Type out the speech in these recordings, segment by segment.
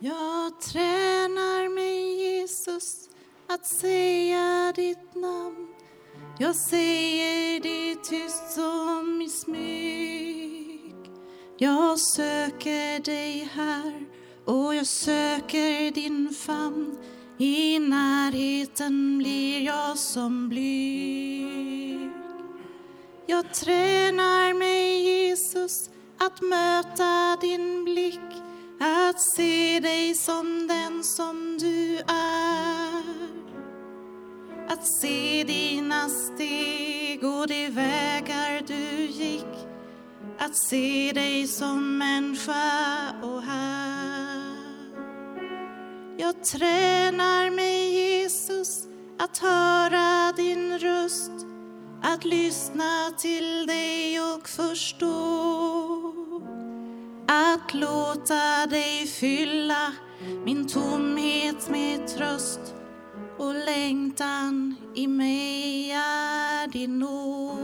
Jag tränar mig, Jesus, att säga ditt namn. Jag säger det tyst som i smyg. Jag söker dig här och jag söker din famn. I närheten blir jag som blyg. Jag tränar mig, Jesus, att möta din blick att se dig som den som du är. Att se dina steg och de vägar du gick. Att se dig som människa och här. Jag tränar mig, Jesus, att höra din röst. Att lyssna till dig och förstå att låta dig fylla min tomhet med tröst och längtan i mig är din nåd.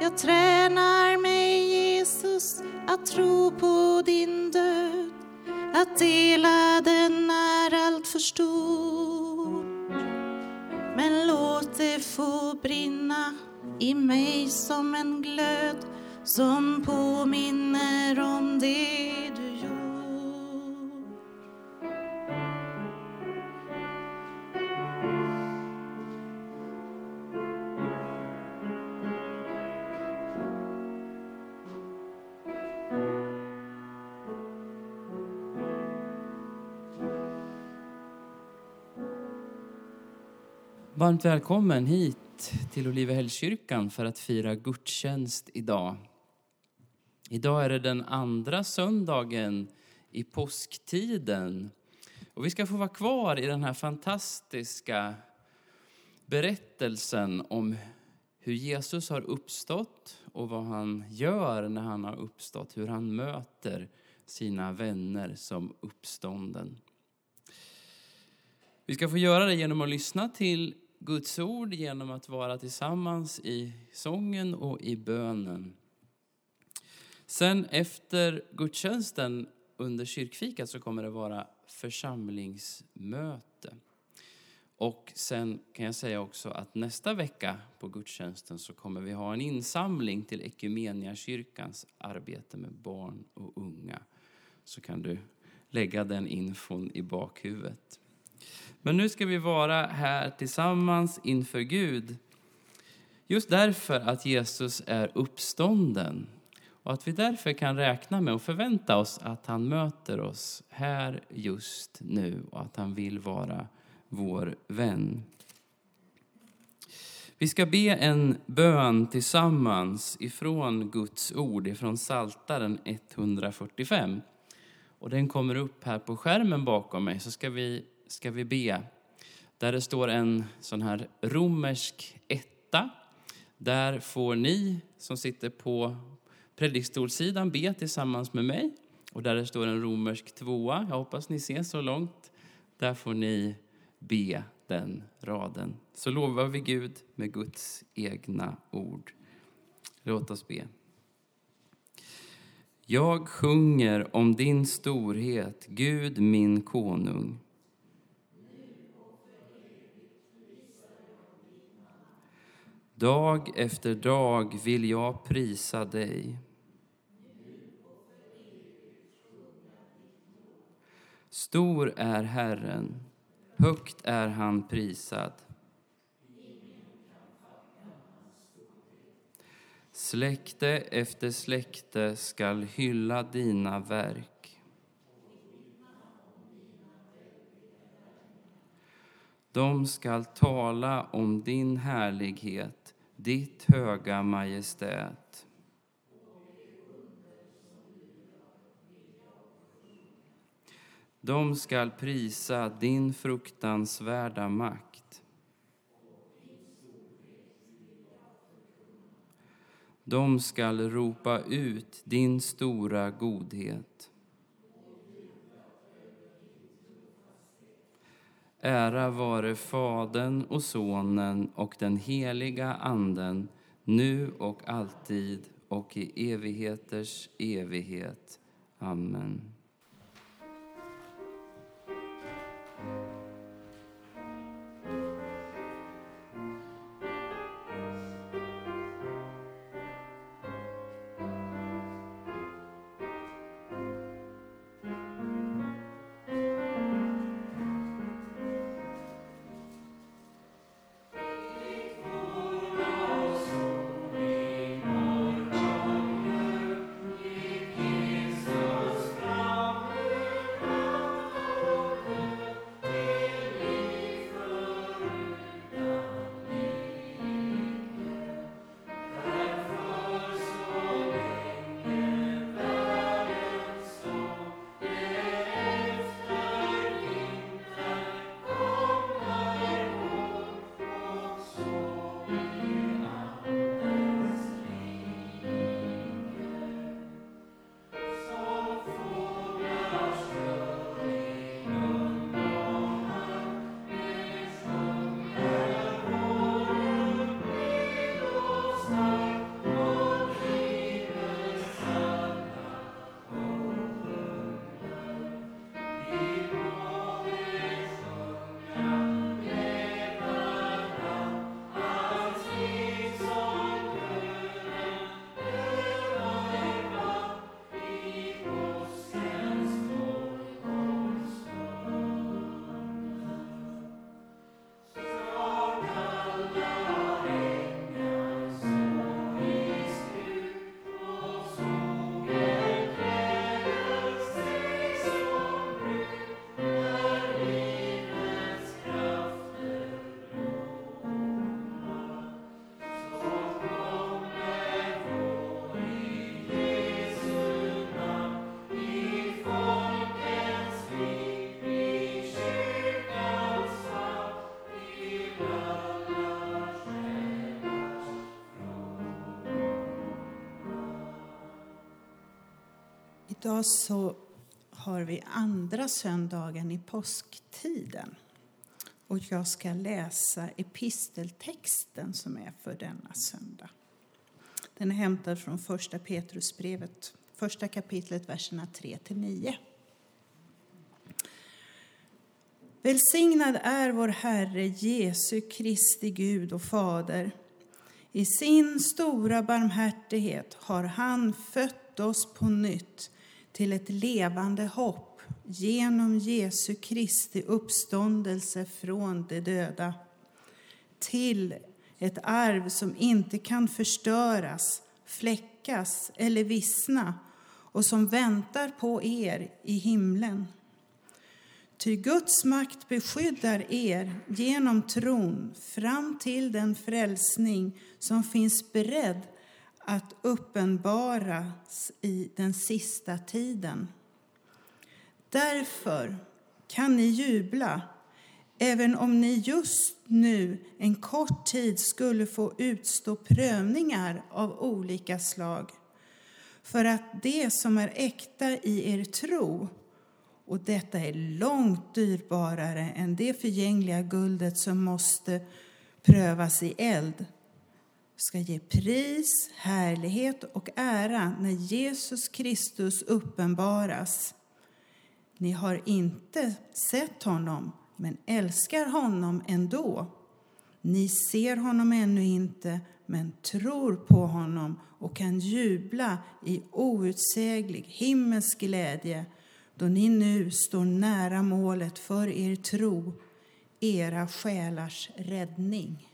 Jag tränar mig, Jesus, att tro på din död att dela den är allt för stor. Men låt det få brinna i mig som en glöd som påminner om det du gjort. Varmt välkommen hit till Olivehällskyrkan för att fira gudstjänst idag. Idag är det den andra söndagen i påsktiden. Och vi ska få vara kvar i den här fantastiska berättelsen om hur Jesus har uppstått och vad han gör när han har uppstått, hur han möter sina vänner som uppstånden. Vi ska få göra det genom att lyssna till Guds ord, genom att vara tillsammans i sången och i bönen. Sen efter gudstjänsten under kyrkfikat så kommer det vara församlingsmöte. Och sen kan jag säga också att nästa vecka på gudstjänsten så kommer vi ha en insamling till Ekumeniakyrkans arbete med barn och unga. Så kan du lägga den infon i bakhuvudet. Men nu ska vi vara här tillsammans inför Gud. Just därför att Jesus är uppstånden och att vi därför kan räkna med och förvänta oss att han möter oss här just nu och att han vill vara vår vän. Vi ska be en bön tillsammans ifrån Guds ord, ifrån Saltaren 145. Och den kommer upp här på skärmen bakom mig, så ska vi, ska vi be. Där det står en sån här romersk etta. Där får ni som sitter på predikstolssidan B tillsammans med mig. Och där det står en romersk tvåa, jag hoppas ni ser så långt. Där får ni be den raden. Så lovar vi Gud med Guds egna ord. Låt oss be. Jag sjunger om din storhet, Gud min konung. Dag efter dag vill jag prisa dig. Stor är Herren, högt är han prisad. Släkte efter släkte skall hylla dina verk. De skall tala om din härlighet, ditt höga majestät. De skall prisa din fruktansvärda makt. De skall ropa ut din stora godhet. Ära vare Fadern och Sonen och den heliga Anden nu och alltid och i evigheters evighet. Amen. Idag så har vi andra söndagen i påsktiden. Och jag ska läsa episteltexten som är för denna söndag. Den är hämtad från första Petrusbrevet, första kapitlet, verserna 3-9. Välsignad är vår Herre Jesu Kristi Gud och Fader. I sin stora barmhärtighet har han fött oss på nytt till ett levande hopp genom Jesu Kristi uppståndelse från de döda till ett arv som inte kan förstöras, fläckas eller vissna och som väntar på er i himlen. Ty Guds makt beskyddar er genom tron fram till den frälsning som finns beredd att uppenbaras i den sista tiden. Därför kan ni jubla även om ni just nu en kort tid skulle få utstå prövningar av olika slag för att det som är äkta i er tro och detta är långt dyrbarare än det förgängliga guldet som måste prövas i eld ska ge pris, härlighet och ära när Jesus Kristus uppenbaras. Ni har inte sett honom, men älskar honom ändå. Ni ser honom ännu inte, men tror på honom och kan jubla i outsäglig himmelsk glädje då ni nu står nära målet för er tro, era själars räddning.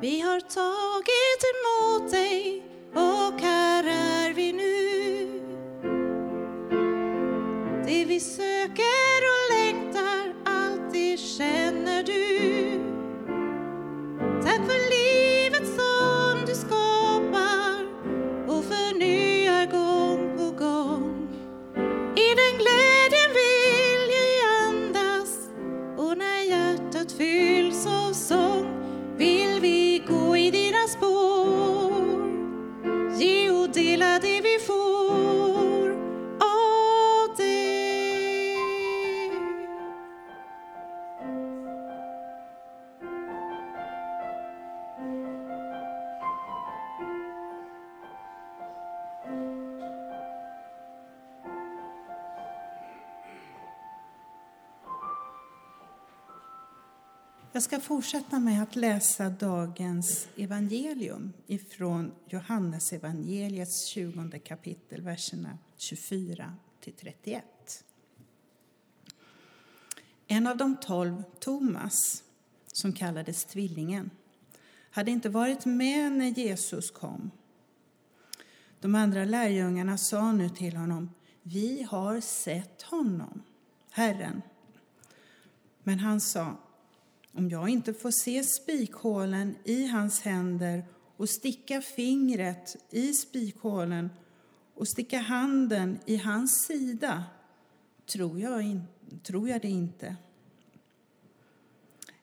Vi har tagit emot dig. Jag ska fortsätta med att läsa dagens evangelium ifrån Johannes evangeliets 20 kapitel, verserna 24 till 31. En av de tolv, Thomas, som kallades Tvillingen, hade inte varit med när Jesus kom. De andra lärjungarna sa nu till honom, vi har sett honom, Herren. Men han sa, om jag inte får se spikhålen i hans händer och sticka fingret i spikhålen och sticka handen i hans sida tror jag, in, tror jag det inte.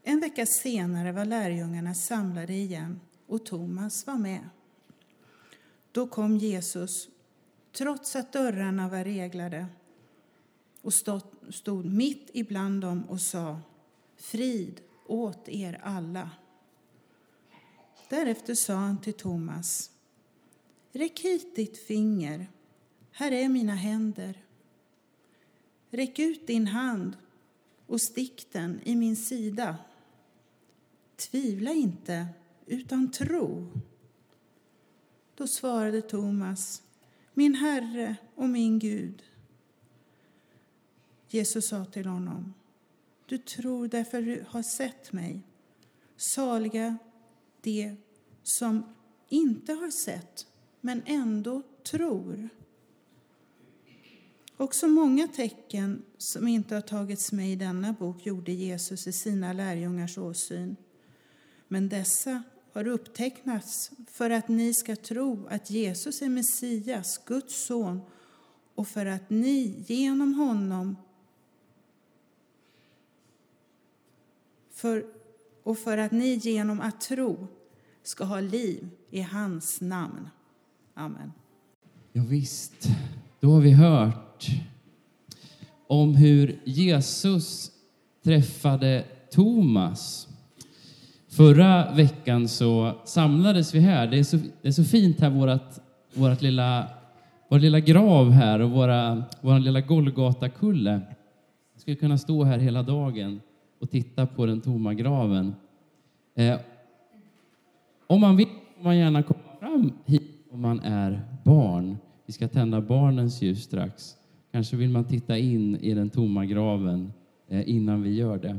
En vecka senare var lärjungarna samlade igen och Thomas var med. Då kom Jesus, trots att dörrarna var reglade, och stod mitt ibland dem och sa Frid åt er alla. Därefter sa han till Thomas Räck hit ditt finger, här är mina händer. Räck ut din hand och stick den i min sida. Tvivla inte, utan tro. Då svarade Thomas, min Herre och min Gud. Jesus sa till honom, du tror därför du har sett mig. Saliga de som inte har sett, men ändå tror. Också många tecken som inte har tagits med i denna bok gjorde Jesus i sina lärjungars åsyn. Men dessa har upptecknats för att ni ska tro att Jesus är Messias, Guds son, och för att ni genom honom för, och för att ni genom att tro ska ha liv i hans namn. Amen. Ja, visst, då har vi hört om hur Jesus träffade Thomas. Förra veckan så samlades vi här. Det är så, det är så fint här, vårat, vårat lilla, vår lilla grav här och våra, vår lilla Golgatakulle. Vi skulle kunna stå här hela dagen och titta på den tomma graven. Eh, om man vill får man gärna komma fram hit om man är barn. Vi ska tända barnens ljus strax. Kanske vill man titta in i den tomma graven eh, innan vi gör det.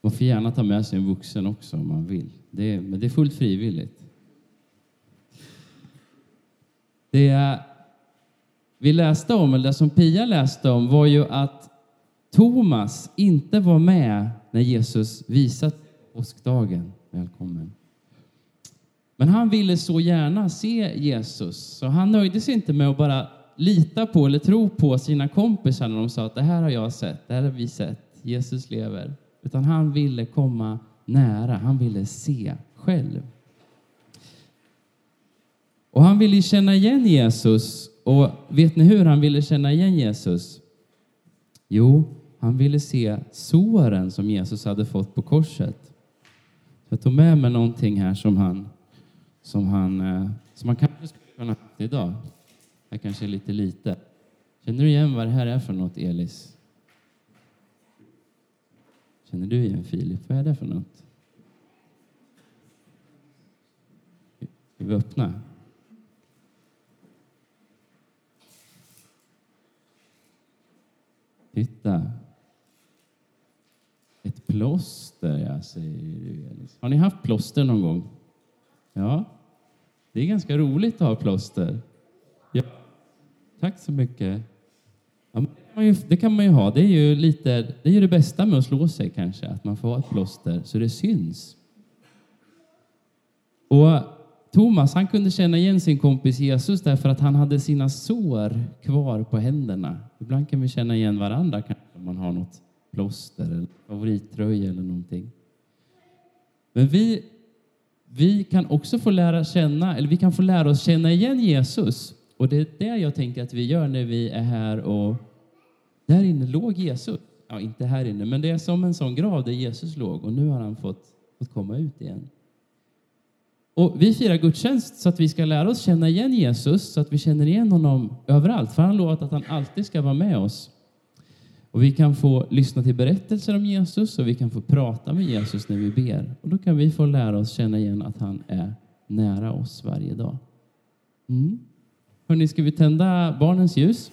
Man får gärna ta med sig en vuxen också om man vill. Det är, men det är fullt frivilligt. Det vi läste om, eller det som Pia läste om, var ju att Thomas inte var med när Jesus visade påskdagen. Välkommen. Men han ville så gärna se Jesus, så han nöjde sig inte med att bara lita på eller tro på sina kompisar när de sa att det här har jag sett, det här har vi sett, Jesus lever. Utan han ville komma nära, han ville se själv. Och han ville känna igen Jesus. Och vet ni hur han ville känna igen Jesus? Jo, han ville se såren som Jesus hade fått på korset. Jag tog med mig någonting här som han, som han, eh, som han kanske skulle kunna ha idag. Det kanske är lite lite. Känner du igen vad det här är för något, Elis? Känner du igen Filip? Vad är det för något? Ska vi öppna? Titta. Plåster, ja, säger du. Har ni haft plåster någon gång? Ja. Det är ganska roligt att ha plåster. Ja. Tack så mycket. Ja, det kan man ju ha. Det är ju lite, det är ju det bästa med att slå sig kanske, att man får ha ett plåster så det syns. Och Thomas, han kunde känna igen sin kompis Jesus därför att han hade sina sår kvar på händerna. Ibland kan vi känna igen varandra kanske om man har något plåster eller favorittröja eller någonting. Men vi, vi kan också få lära känna, eller vi kan få lära oss känna igen Jesus. Och det är det jag tänker att vi gör när vi är här och där inne låg Jesus. Ja, inte här inne, men det är som en sån grav där Jesus låg och nu har han fått, fått komma ut igen. Och vi firar gudstjänst så att vi ska lära oss känna igen Jesus, så att vi känner igen honom överallt. För han har lovat att han alltid ska vara med oss. Och vi kan få lyssna till berättelser om Jesus och vi kan få prata med Jesus när vi ber. Och då kan vi få lära oss känna igen att han är nära oss varje dag. Mm. Hörrni, ska vi tända barnens ljus?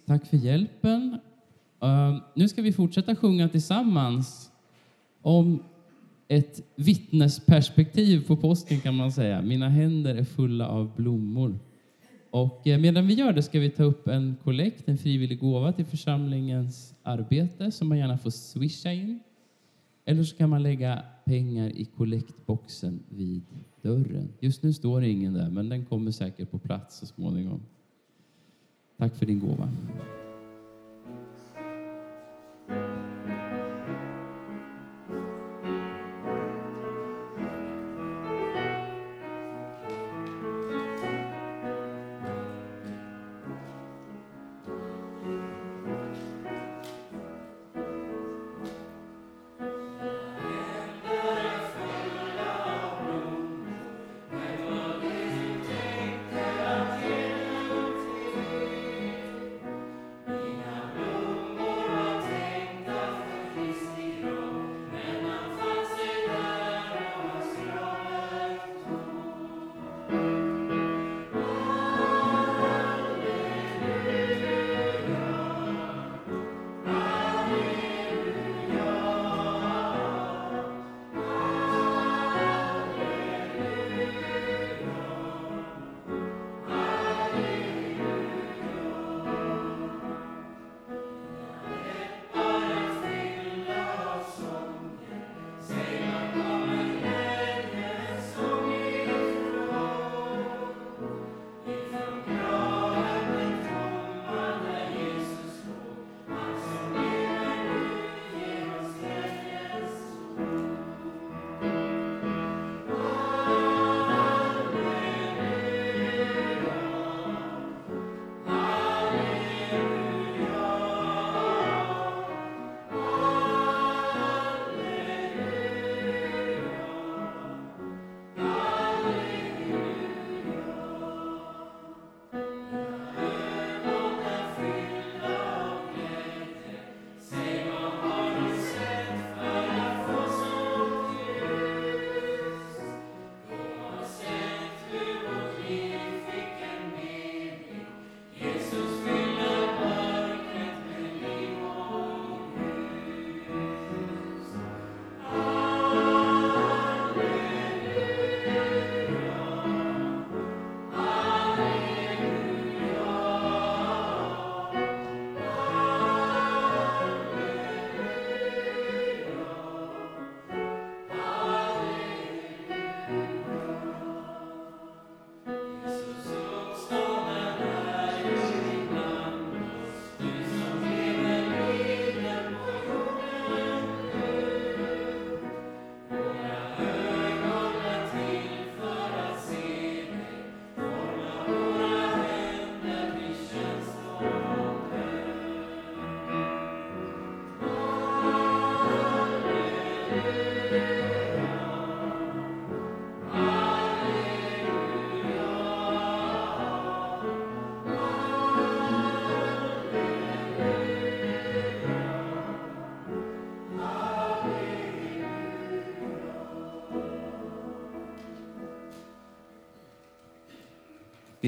Visst, tack för hjälpen. Uh, nu ska vi fortsätta sjunga tillsammans om ett vittnesperspektiv på påsken kan man säga. Mina händer är fulla av blommor. Och eh, medan vi gör det ska vi ta upp en kollekt, en frivillig gåva till församlingens arbete som man gärna får swisha in. Eller så kan man lägga pengar i kollektboxen vid dörren. Just nu står det ingen där, men den kommer säkert på plats så småningom. Tack för din gåva.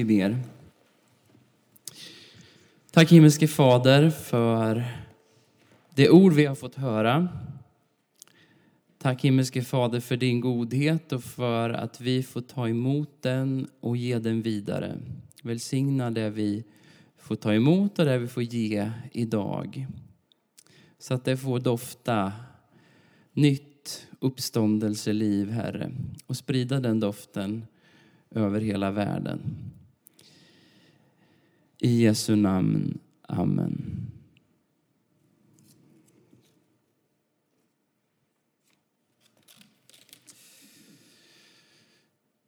Vi ber. Tack himmelske Fader för det ord vi har fått höra. Tack himmelske Fader för din godhet och för att vi får ta emot den och ge den vidare. Välsigna det vi får ta emot och det vi får ge idag. Så att det får dofta nytt uppståndelseliv, Herre, och sprida den doften över hela världen. I Jesu namn. Amen.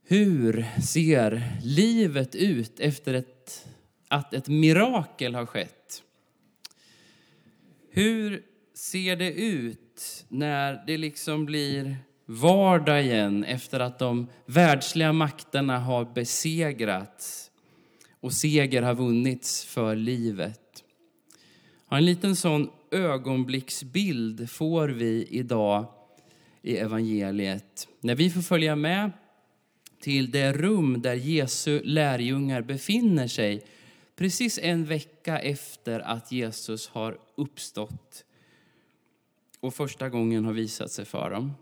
Hur ser livet ut efter ett, att ett mirakel har skett? Hur ser det ut när det liksom blir vardag igen efter att de världsliga makterna har besegrats och seger har vunnits för livet. En liten sån ögonblicksbild får vi idag i evangeliet när vi får följa med till det rum där Jesu lärjungar befinner sig precis en vecka efter att Jesus har uppstått och första gången har visat sig för dem.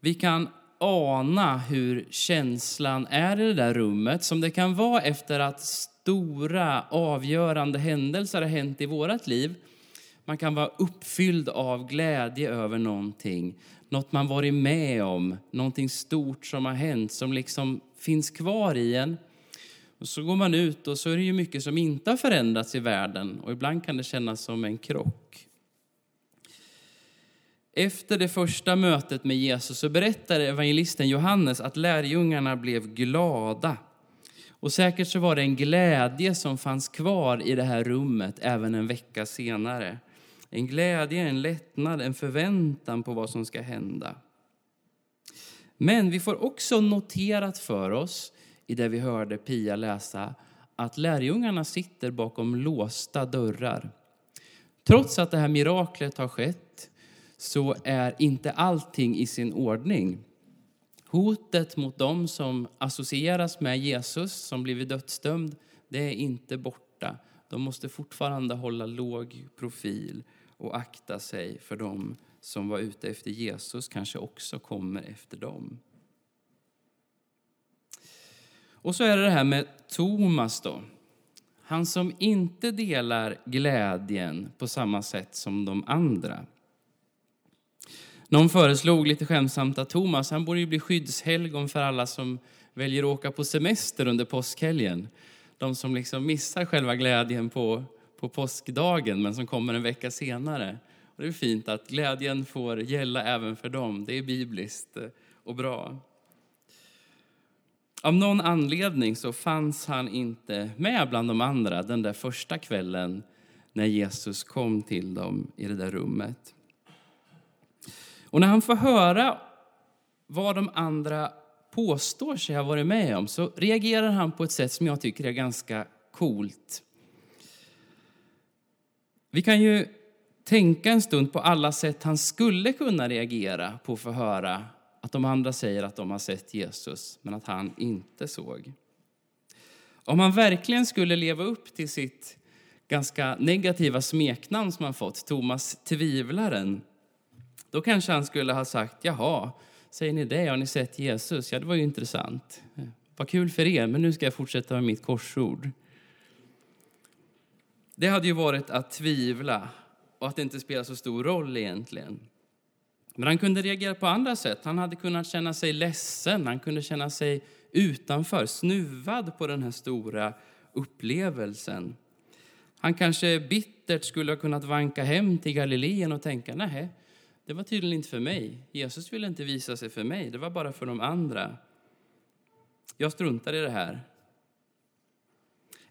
Vi kan ana hur känslan är i det där rummet, som det kan vara efter att stora avgörande händelser har hänt i vårt liv. Man kan vara uppfylld av glädje över någonting, något man varit med om, någonting stort som har hänt som liksom finns kvar i en. Och så går man ut och så är det ju mycket som inte har förändrats i världen och ibland kan det kännas som en krock. Efter det första mötet med Jesus så berättar evangelisten Johannes att lärjungarna blev glada. Och säkert så var det en glädje som fanns kvar i det här rummet även en vecka senare. En glädje, en lättnad, en förväntan på vad som ska hända. Men vi får också noterat för oss, i det vi hörde Pia läsa, att lärjungarna sitter bakom låsta dörrar. Trots att det här miraklet har skett så är inte allting i sin ordning. Hotet mot dem som associeras med Jesus, som blivit dödsdömd, det är inte borta. De måste fortfarande hålla låg profil och akta sig för dem som var ute efter Jesus kanske också kommer efter dem. Och så är det det här med Thomas då. Han som inte delar glädjen på samma sätt som de andra. Någon föreslog lite skämtsamt att Thomas han borde bli skyddshelgon för alla som väljer att åka på semester under påskhelgen. De som liksom missar själva glädjen på, på påskdagen men som kommer en vecka senare. Och det är fint att glädjen får gälla även för dem. Det är bibliskt eh, och bra. Av någon anledning så fanns han inte med bland de andra den där första kvällen när Jesus kom till dem i det där rummet. Och när han får höra vad de andra påstår sig ha varit med om så reagerar han på ett sätt som jag tycker är ganska coolt. Vi kan ju tänka en stund på alla sätt han skulle kunna reagera på att få höra att de andra säger att de har sett Jesus, men att han inte såg. Om han verkligen skulle leva upp till sitt ganska negativa smeknamn som han fått, Thomas Tvivlaren, då kanske han skulle ha sagt, jaha, säger ni det? Har ni sett Jesus? Ja, det var ju intressant. Vad kul för er, men nu ska jag fortsätta med mitt korsord. Det hade ju varit att tvivla och att det inte spelar så stor roll egentligen. Men han kunde reagera på andra sätt. Han hade kunnat känna sig ledsen, han kunde känna sig utanför, snuvad på den här stora upplevelsen. Han kanske bittert skulle ha kunnat vanka hem till Galileen och tänka, nej, det var tydligen inte för mig. Jesus ville inte visa sig för mig, det var bara för de andra. Jag struntar i det här.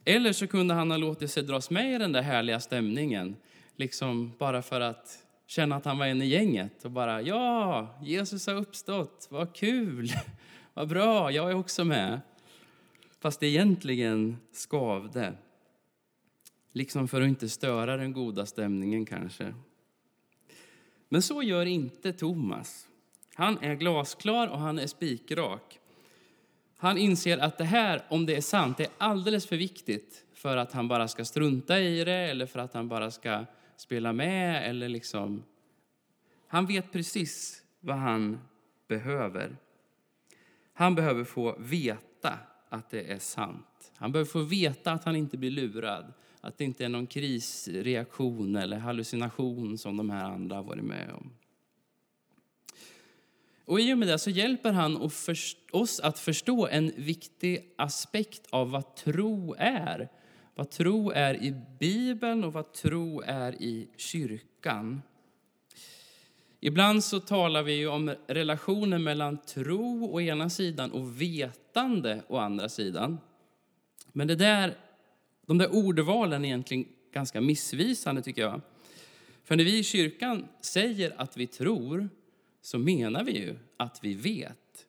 Eller så kunde han ha låtit sig dras med i den där härliga stämningen, liksom bara för att känna att han var en i gänget och bara ja, Jesus har uppstått, vad kul, vad bra, jag är också med. Fast det egentligen skavde. Liksom för att inte störa den goda stämningen kanske. Men så gör inte Thomas. Han är glasklar och han är spikrak. Han inser att det här, om det är sant, är alldeles för viktigt för att han bara ska strunta i det eller för att han bara ska spela med eller liksom... Han vet precis vad han behöver. Han behöver få veta att det är sant. Han behöver få veta att han inte blir lurad. Att det inte är någon krisreaktion eller hallucination som de här andra har varit med om. Och I och med det så hjälper han oss att förstå en viktig aspekt av vad tro är. Vad tro är i Bibeln och vad tro är i kyrkan. Ibland så talar vi om relationen mellan tro å ena sidan och vetande å andra sidan. Men det där de där ordvalen är egentligen ganska missvisande tycker jag. För när vi i kyrkan säger att vi tror så menar vi ju att vi vet.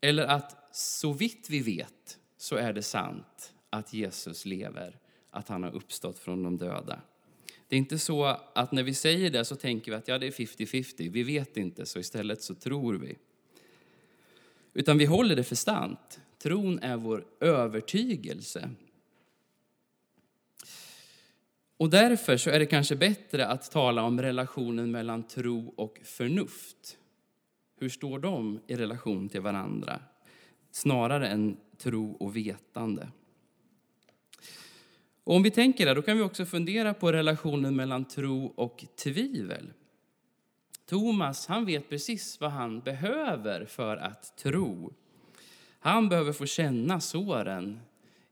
Eller att så vitt vi vet så är det sant att Jesus lever, att han har uppstått från de döda. Det är inte så att när vi säger det så tänker vi att ja, det är 50-50, vi vet inte, så istället så tror vi. Utan vi håller det för sant. Tron är vår övertygelse. Och därför så är det kanske bättre att tala om relationen mellan tro och förnuft. Hur står de i relation till varandra? Snarare än tro och vetande. Och om vi tänker där, då kan vi också fundera på relationen mellan tro och tvivel. Thomas, han vet precis vad han behöver för att tro. Han behöver få känna såren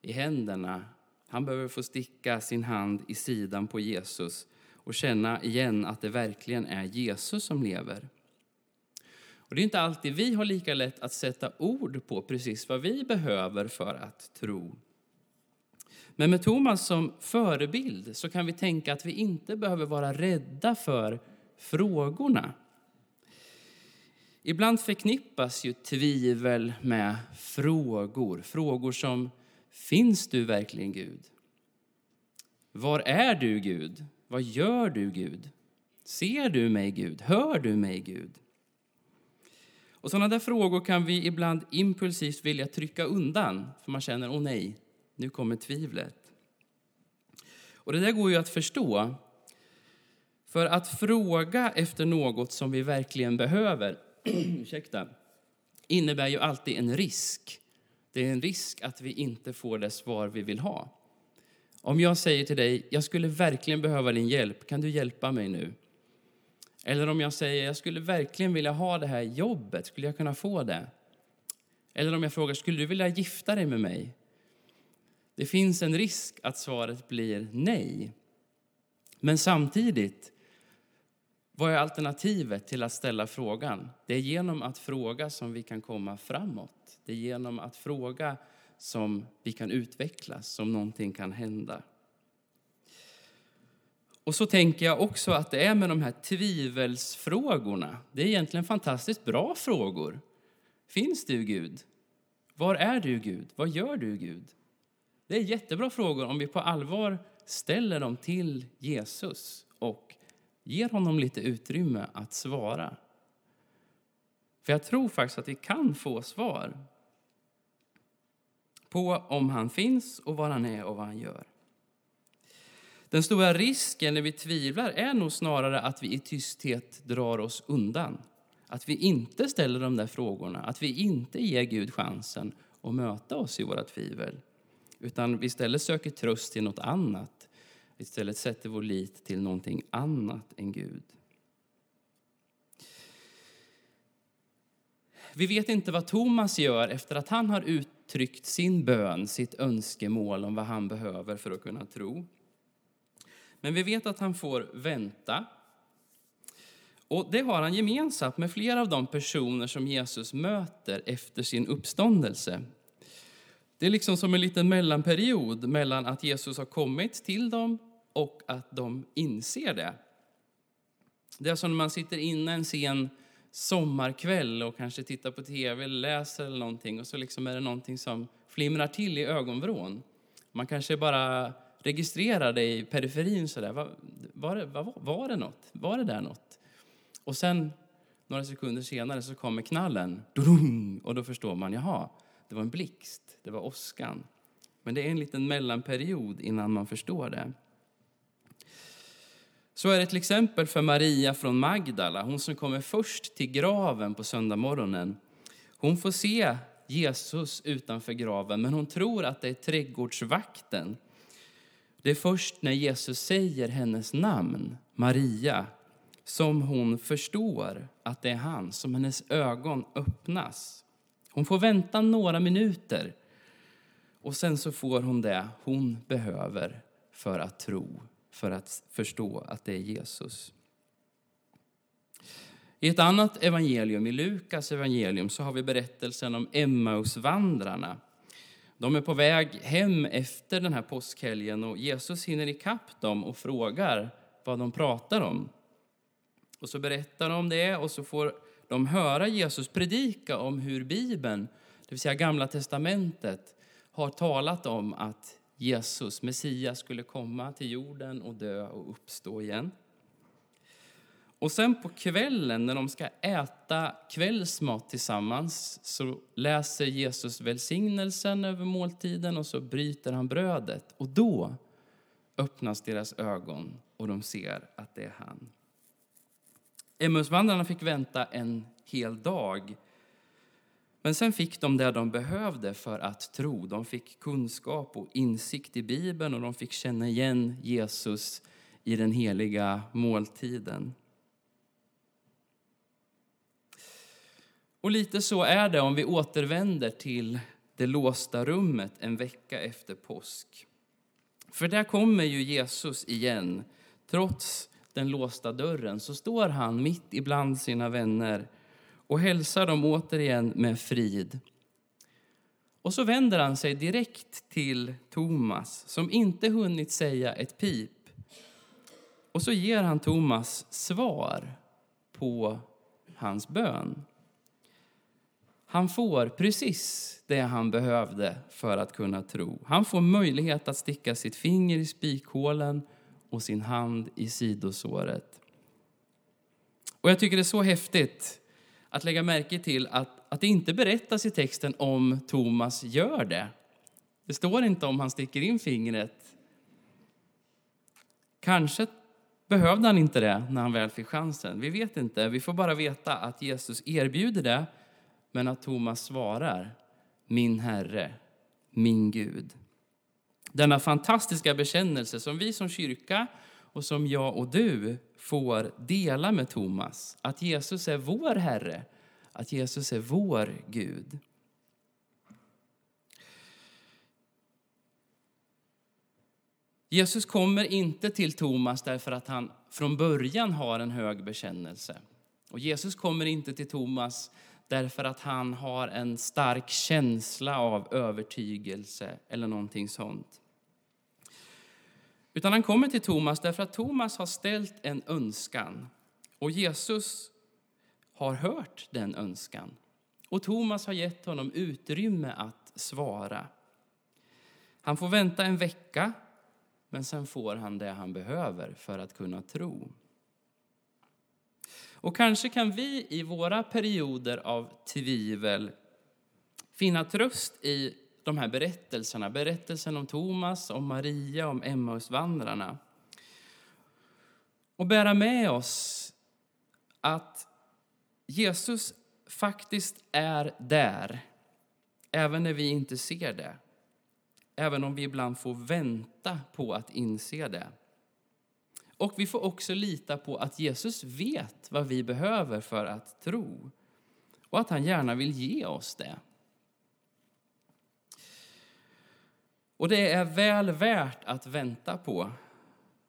i händerna. Han behöver få sticka sin hand i sidan på Jesus och känna igen att det verkligen är Jesus som lever. Och Det är inte alltid vi har lika lätt att sätta ord på precis vad vi behöver för att tro. Men med Thomas som förebild så kan vi tänka att vi inte behöver vara rädda för frågorna. Ibland förknippas ju tvivel med frågor. Frågor som Finns du verkligen Gud? Var är du Gud? Vad gör du Gud? Ser du mig Gud? Hör du mig Gud? Och sådana där frågor kan vi ibland impulsivt vilja trycka undan för man känner, åh nej, nu kommer tvivlet. Och det där går ju att förstå. För att fråga efter något som vi verkligen behöver ursäkta, innebär ju alltid en risk. Det är en risk att vi inte får det svar vi vill ha. Om jag säger till dig, jag skulle verkligen behöva din hjälp, kan du hjälpa mig nu? Eller om jag säger, jag skulle verkligen vilja ha det här jobbet, skulle jag kunna få det? Eller om jag frågar, skulle du vilja gifta dig med mig? Det finns en risk att svaret blir nej. Men samtidigt, vad är alternativet till att ställa frågan? Det är genom att fråga som vi kan komma framåt. Det är genom att fråga som vi kan utvecklas, som någonting kan hända. Och så tänker jag också att det är med de här tvivelsfrågorna. Det är egentligen fantastiskt bra frågor. Finns du Gud? Var är du Gud? Vad gör du Gud? Det är jättebra frågor om vi på allvar ställer dem till Jesus och ger honom lite utrymme att svara. För jag tror faktiskt att vi kan få svar på om han finns och var han är och vad han gör. Den stora risken när vi tvivlar är nog snarare att vi i tysthet drar oss undan. Att vi inte ställer de där frågorna, att vi inte ger Gud chansen att möta oss i våra tvivel. Utan vi istället söker tröst till något annat. Istället sätter vår lit till någonting annat än Gud. Vi vet inte vad Thomas gör efter att han har uttryckt sin bön, sitt önskemål om vad han behöver för att kunna tro. Men vi vet att han får vänta. Och Det har han gemensamt med flera av de personer som Jesus möter efter sin uppståndelse. Det är liksom som en liten mellanperiod mellan att Jesus har kommit till dem och att de inser det. Det är som när man sitter inne en sen sommarkväll och kanske tittar på tv eller läser eller någonting och så liksom är det någonting som flimrar till i ögonvrån. Man kanske bara registrerar det i periferin sådär. Var, var, det, var, var det något? Var det där något? Och sen några sekunder senare så kommer knallen. Och då förstår man, jaha, det var en blixt, det var åskan. Men det är en liten mellanperiod innan man förstår det. Så är det till exempel för Maria från Magdala, hon som kommer först till graven på söndagmorgonen. Hon får se Jesus utanför graven, men hon tror att det är trädgårdsvakten. Det är först när Jesus säger hennes namn, Maria, som hon förstår att det är han, som hennes ögon öppnas. Hon får vänta några minuter och sen så får hon det hon behöver för att tro för att förstå att det är Jesus. I ett annat evangelium, i Lukas evangelium, så har vi berättelsen om Emmausvandrarna. De är på väg hem efter den här påskhelgen och Jesus hinner ikapp dem och frågar vad de pratar om. Och så berättar de det och så får de höra Jesus predika om hur Bibeln, det vill säga Gamla testamentet, har talat om att Jesus, Messias, skulle komma till jorden och dö och uppstå igen. Och sen på kvällen när de ska äta kvällsmat tillsammans så läser Jesus välsignelsen över måltiden och så bryter han brödet. Och då öppnas deras ögon och de ser att det är han. Emmausvandrarna fick vänta en hel dag. Men sen fick de det de behövde för att tro. De fick kunskap och insikt i Bibeln och de fick känna igen Jesus i den heliga måltiden. Och lite så är det om vi återvänder till det låsta rummet en vecka efter påsk. För där kommer ju Jesus igen. Trots den låsta dörren så står han mitt ibland sina vänner och hälsar dem återigen med frid. Och så vänder han sig direkt till Thomas som inte hunnit säga ett pip. Och så ger han Thomas svar på hans bön. Han får precis det han behövde för att kunna tro. Han får möjlighet att sticka sitt finger i spikhålen och sin hand i sidosåret. Och jag tycker det är så häftigt att lägga märke till att, att det inte berättas i texten om Thomas gör det. Det står inte om han sticker in fingret. Kanske behövde han inte det när han väl fick chansen. Vi vet inte. Vi får bara veta att Jesus erbjuder det men att Thomas svarar min Herre, min Gud. Denna fantastiska bekännelse som vi som kyrka och som jag och du får dela med Thomas. Att Jesus är vår Herre, att Jesus är vår Gud. Jesus kommer inte till Thomas därför att han från början har en hög bekännelse. Och Jesus kommer inte till Thomas därför att han har en stark känsla av övertygelse eller någonting sånt. Utan han kommer till Thomas därför att Thomas har ställt en önskan och Jesus har hört den önskan. Och Thomas har gett honom utrymme att svara. Han får vänta en vecka, men sen får han det han behöver för att kunna tro. Och kanske kan vi i våra perioder av tvivel finna tröst i de här berättelserna. Berättelsen om Thomas, om Maria, om Emmausvandrarna. Och bära med oss att Jesus faktiskt är där, även när vi inte ser det. Även om vi ibland får vänta på att inse det. Och vi får också lita på att Jesus vet vad vi behöver för att tro och att han gärna vill ge oss det. Och det är väl värt att vänta på.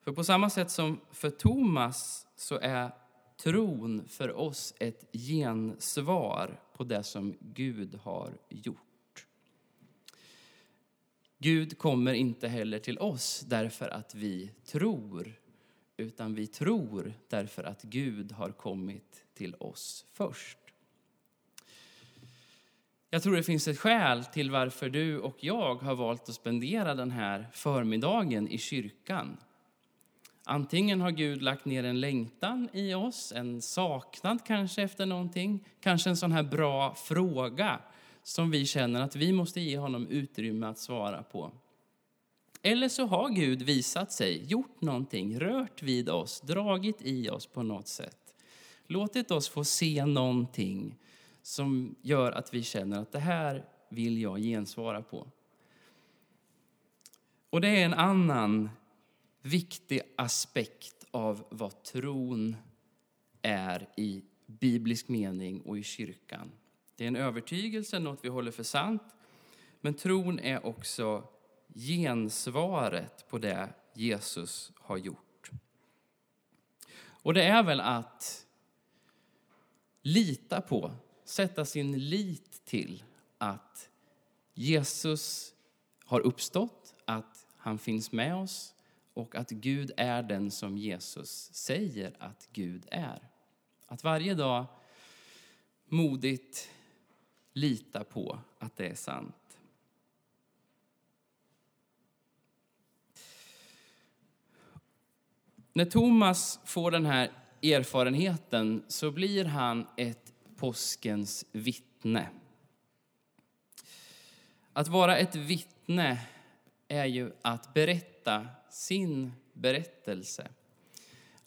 För på samma sätt som för Thomas så är tron för oss ett gensvar på det som Gud har gjort. Gud kommer inte heller till oss därför att vi tror utan vi tror därför att Gud har kommit till oss först. Jag tror det finns ett skäl till varför du och jag har valt att spendera den här förmiddagen i kyrkan. Antingen har Gud lagt ner en längtan i oss, en saknad kanske efter någonting, kanske en sån här bra fråga som vi känner att vi måste ge honom utrymme att svara på. Eller så har Gud visat sig, gjort någonting, rört vid oss, dragit i oss på något sätt. Låtit oss få se någonting som gör att vi känner att det här vill jag gensvara på. Och det är en annan viktig aspekt av vad tron är i biblisk mening och i kyrkan. Det är en övertygelse, något vi håller för sant, men tron är också gensvaret på det Jesus har gjort. Och det är väl att lita på, sätta sin lit till att Jesus har uppstått, att han finns med oss och att Gud är den som Jesus säger att Gud är. Att varje dag modigt lita på att det är sant. När Thomas får den här erfarenheten så blir han ett påskens vittne. Att vara ett vittne är ju att berätta sin berättelse.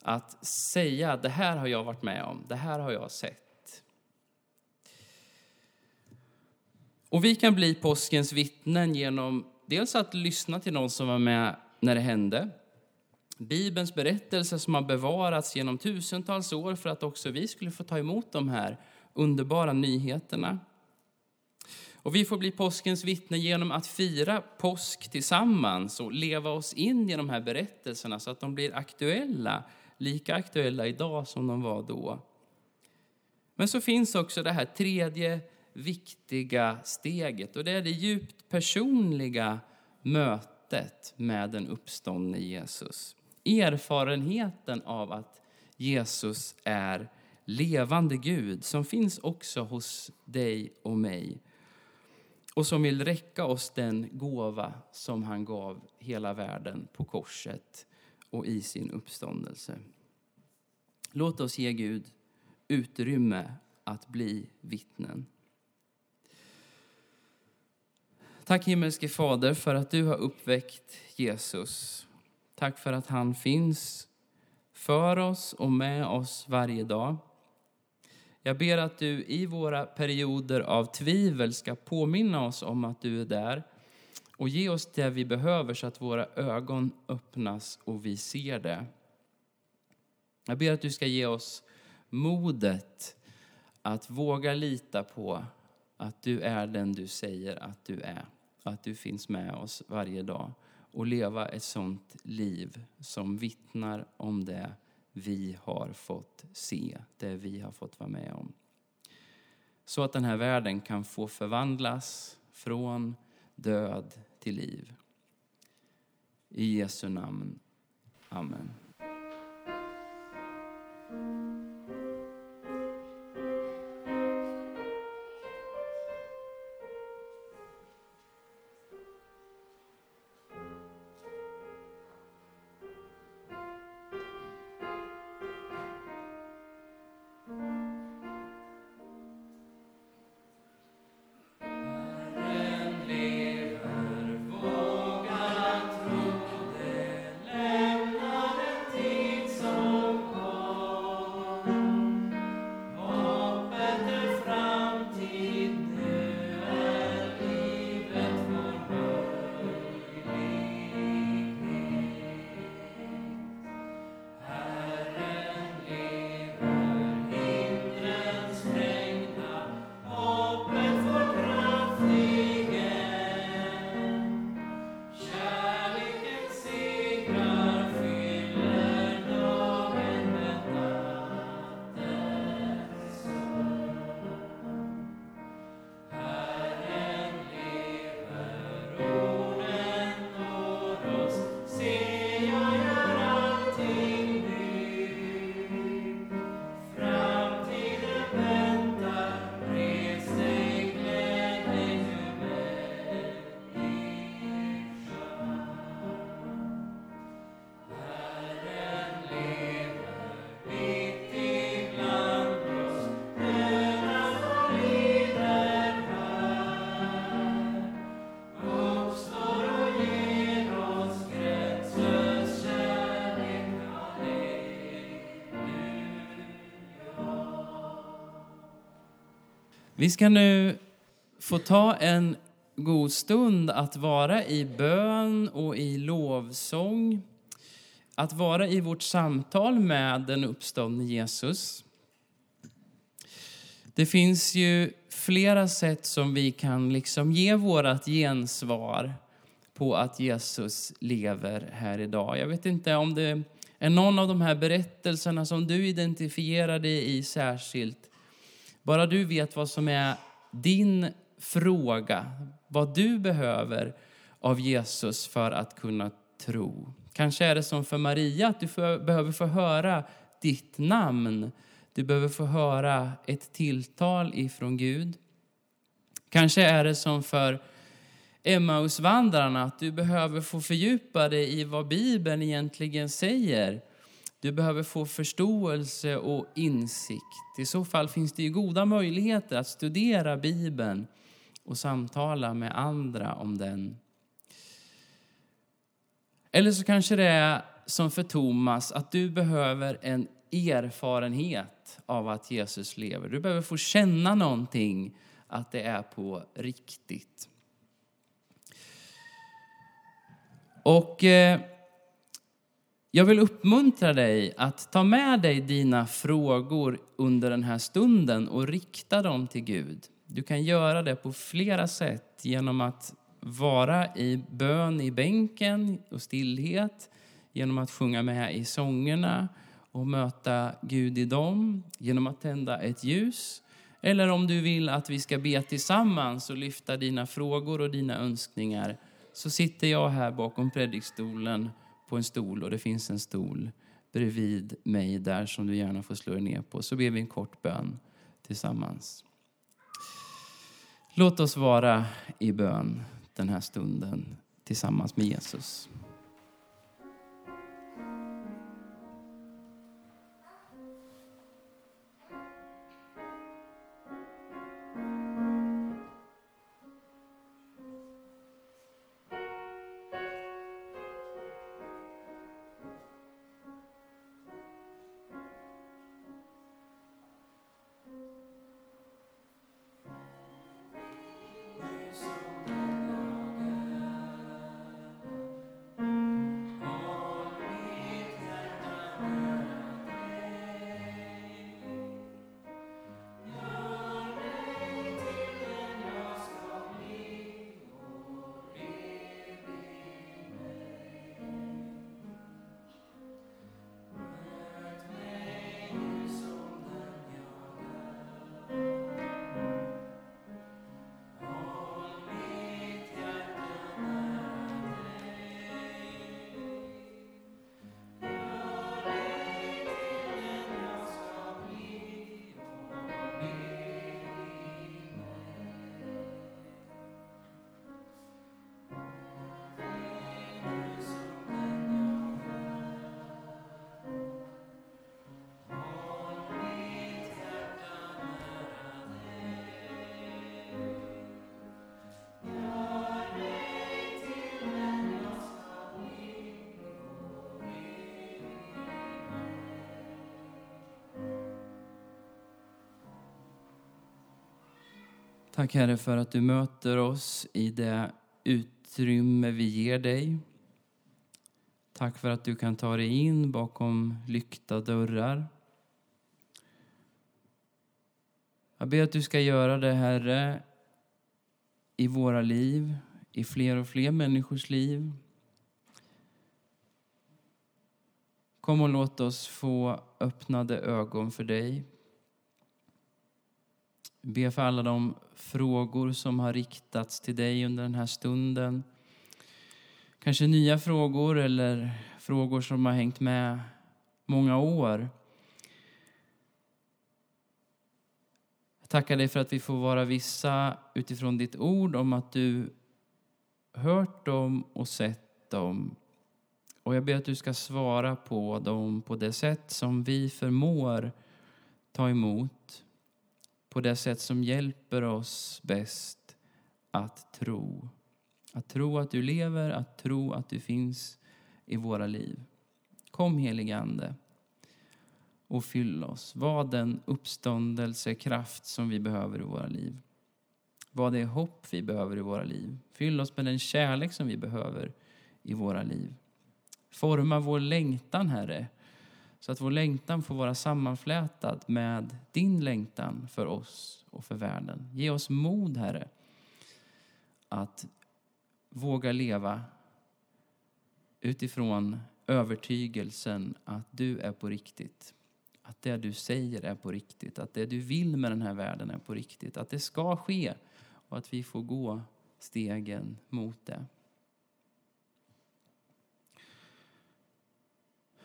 Att säga det här har jag varit med om, det här har jag sett. Och vi kan bli påskens vittnen genom dels att lyssna till någon som var med när det hände. Bibelns berättelser som har bevarats genom tusentals år för att också vi skulle få ta emot de här underbara nyheterna. Och vi får bli påskens vittne genom att fira påsk tillsammans och leva oss in i de här berättelserna så att de blir aktuella, lika aktuella idag som de var då. Men så finns också det här tredje viktiga steget och det är det djupt personliga mötet med den uppståndne Jesus. Erfarenheten av att Jesus är levande Gud som finns också hos dig och mig och som vill räcka oss den gåva som han gav hela världen på korset och i sin uppståndelse. Låt oss ge Gud utrymme att bli vittnen. Tack himmelske Fader för att du har uppväckt Jesus. Tack för att han finns för oss och med oss varje dag. Jag ber att du i våra perioder av tvivel ska påminna oss om att du är där och ge oss det vi behöver så att våra ögon öppnas och vi ser det. Jag ber att du ska ge oss modet att våga lita på att du är den du säger att du är. Att du finns med oss varje dag och leva ett sånt liv som vittnar om det vi har fått se, det vi har fått vara med om. Så att den här världen kan få förvandlas från död till liv. I Jesu namn. Amen. Vi ska nu få ta en god stund att vara i bön och i lovsång. Att vara i vårt samtal med den uppståndne Jesus. Det finns ju flera sätt som vi kan liksom ge vårt gensvar på att Jesus lever här idag. Jag vet inte om det är någon av de här berättelserna som du identifierar dig i särskilt. Bara du vet vad som är din fråga, vad du behöver av Jesus för att kunna tro. Kanske är det som för Maria, att du behöver få höra ditt namn. Du behöver få höra ett tilltal ifrån Gud. Kanske är det som för Emmausvandrarna, att du behöver få fördjupa dig i vad Bibeln egentligen säger du behöver få förståelse och insikt. I så fall finns det ju goda möjligheter att studera Bibeln och samtala med andra om den. Eller så kanske det är som för Thomas, att du behöver en erfarenhet av att Jesus lever. Du behöver få känna någonting, att det är på riktigt. Och eh, jag vill uppmuntra dig att ta med dig dina frågor under den här stunden och rikta dem till Gud. Du kan göra det på flera sätt genom att vara i bön i bänken och stillhet, genom att sjunga med i sångerna och möta Gud i dem, genom att tända ett ljus. Eller om du vill att vi ska be tillsammans och lyfta dina frågor och dina önskningar så sitter jag här bakom predikstolen på en stol och det finns en stol bredvid mig där som du gärna får slå dig ner på. Så ber vi en kort bön tillsammans. Låt oss vara i bön den här stunden tillsammans med Jesus. Tack Herre för att du möter oss i det utrymme vi ger dig. Tack för att du kan ta dig in bakom lyckta dörrar. Jag ber att du ska göra det, Herre, i våra liv, i fler och fler människors liv. Kom och låt oss få öppnade ögon för dig. Be för alla de frågor som har riktats till dig under den här stunden. Kanske nya frågor eller frågor som har hängt med många år. Jag tackar dig för att vi får vara vissa utifrån ditt ord om att du hört dem och sett dem. Och jag ber att du ska svara på dem på det sätt som vi förmår ta emot på det sätt som hjälper oss bäst att tro. Att tro att du lever, att tro att du finns i våra liv. Kom helige Ande och fyll oss. Var den uppståndelsekraft som vi behöver i våra liv. Var det hopp vi behöver i våra liv. Fyll oss med den kärlek som vi behöver i våra liv. Forma vår längtan, Herre, så att vår längtan får vara sammanflätad med din längtan för oss och för världen. Ge oss mod, Herre, att våga leva utifrån övertygelsen att du är på riktigt. Att det du säger är på riktigt, att det du vill med den här världen är på riktigt. Att det ska ske och att vi får gå stegen mot det.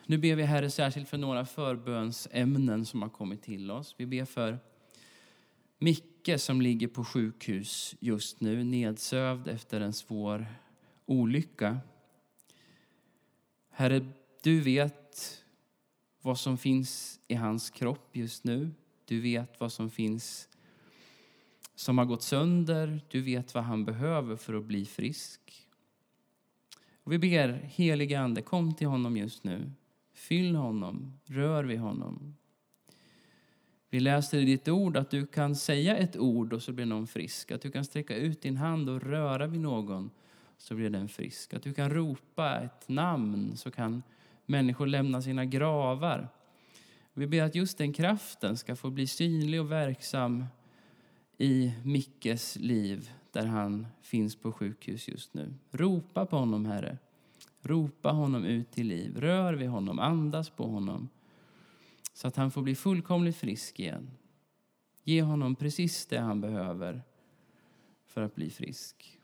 Nu ber vi Herre särskilt för några förbönsämnen som har kommit till oss. Vi ber för Micke som ligger på sjukhus just nu, nedsövd efter en svår olycka. Herre, du vet vad som finns i hans kropp just nu. Du vet vad som finns som har gått sönder. Du vet vad han behöver för att bli frisk. Och vi ber, helige Ande, kom till honom just nu. Fyll honom, rör vid honom. Vi läser i ditt ord att du kan säga ett ord och så blir någon frisk. Att du kan sträcka ut din hand och röra vid någon så blir den frisk. Att du kan ropa ett namn så kan människor lämna sina gravar. Vi ber att just den kraften ska få bli synlig och verksam i Mickes liv där han finns på sjukhus just nu. Ropa på honom, Herre. Ropa honom ut till liv. Rör vid honom, andas på honom så att han får bli fullkomligt frisk igen. Ge honom precis det han behöver för att bli frisk.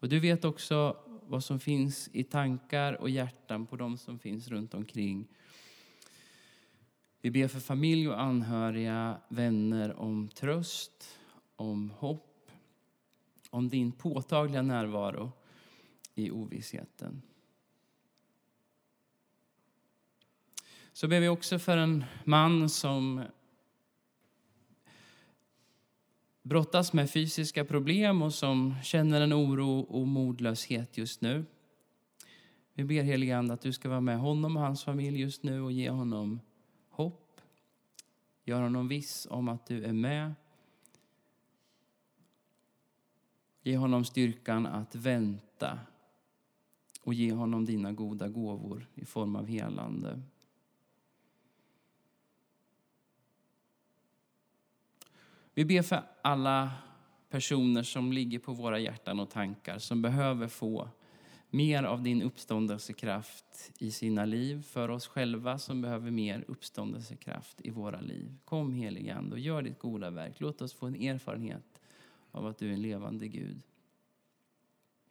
Och du vet också vad som finns i tankar och hjärtan på de som finns runt omkring. Vi ber för familj och anhöriga, vänner om tröst, om hopp, om din påtagliga närvaro i ovissheten. Så ber vi också för en man som brottas med fysiska problem och som känner en oro och modlöshet just nu. Vi ber helige Ande att du ska vara med honom och hans familj just nu och ge honom hopp. Gör honom viss om att du är med. Ge honom styrkan att vänta och ge honom dina goda gåvor i form av helande. Vi ber för alla personer som ligger på våra hjärtan och tankar som behöver få mer av din uppståndelsekraft i sina liv. För oss själva som behöver mer uppståndelsekraft i våra liv. Kom helige Ande och gör ditt goda verk. Låt oss få en erfarenhet av att du är en levande Gud.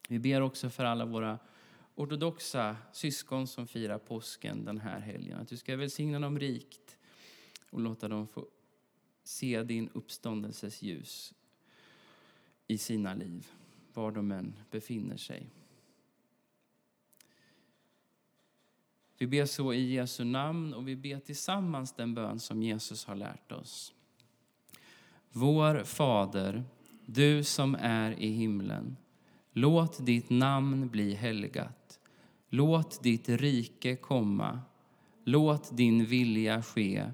Vi ber också för alla våra ortodoxa syskon som firar påsken den här helgen. Att du ska välsigna dem rikt och låta dem få se din uppståndelses ljus i sina liv, var de än befinner sig. Vi ber så i Jesu namn och vi ber tillsammans den bön som Jesus har lärt oss. Vår Fader, du som är i himlen. Låt ditt namn bli helgat. Låt ditt rike komma. Låt din vilja ske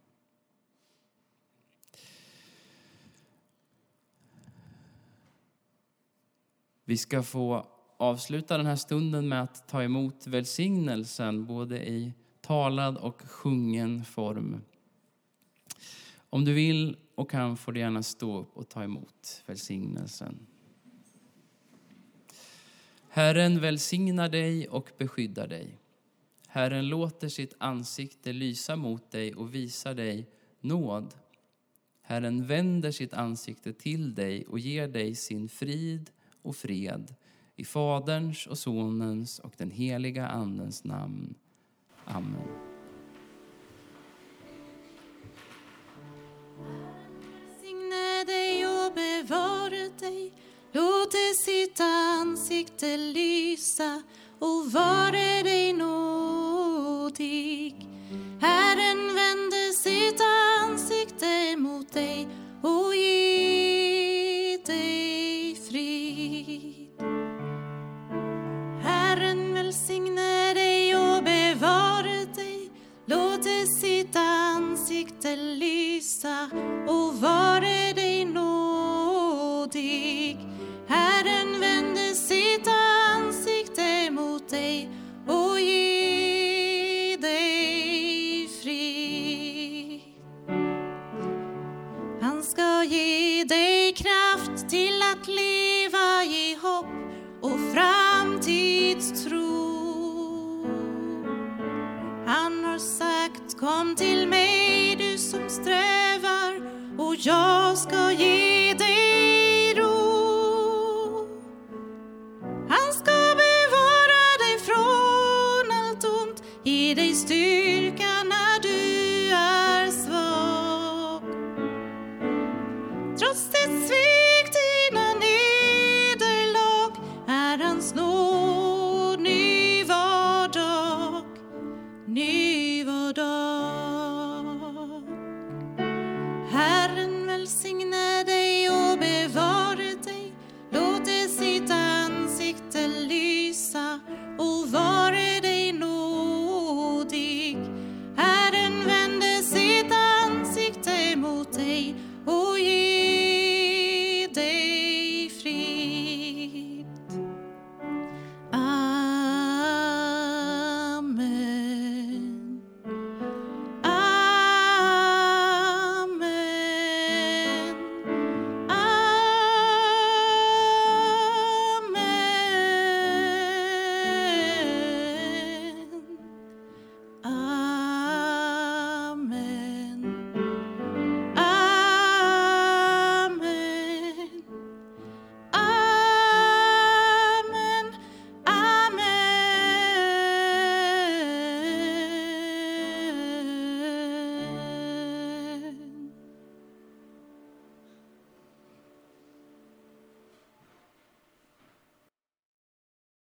Vi ska få avsluta den här stunden med att ta emot välsignelsen både i talad och sjungen form. Om du vill och kan får du gärna stå upp och ta emot välsignelsen. Herren välsignar dig och beskyddar dig. Herren låter sitt ansikte lysa mot dig och visar dig nåd. Herren vänder sitt ansikte till dig och ger dig sin frid och fred i Faderns och Sonens och den heliga Andens namn. Amen. Signe dig och bevare dig Låt sitt ansikte lysa och vare dig nådig. Herren vände sitt ansikte mot dig ansikte lysa och var det Han har sagt kom till mig du som strävar och jag ska ge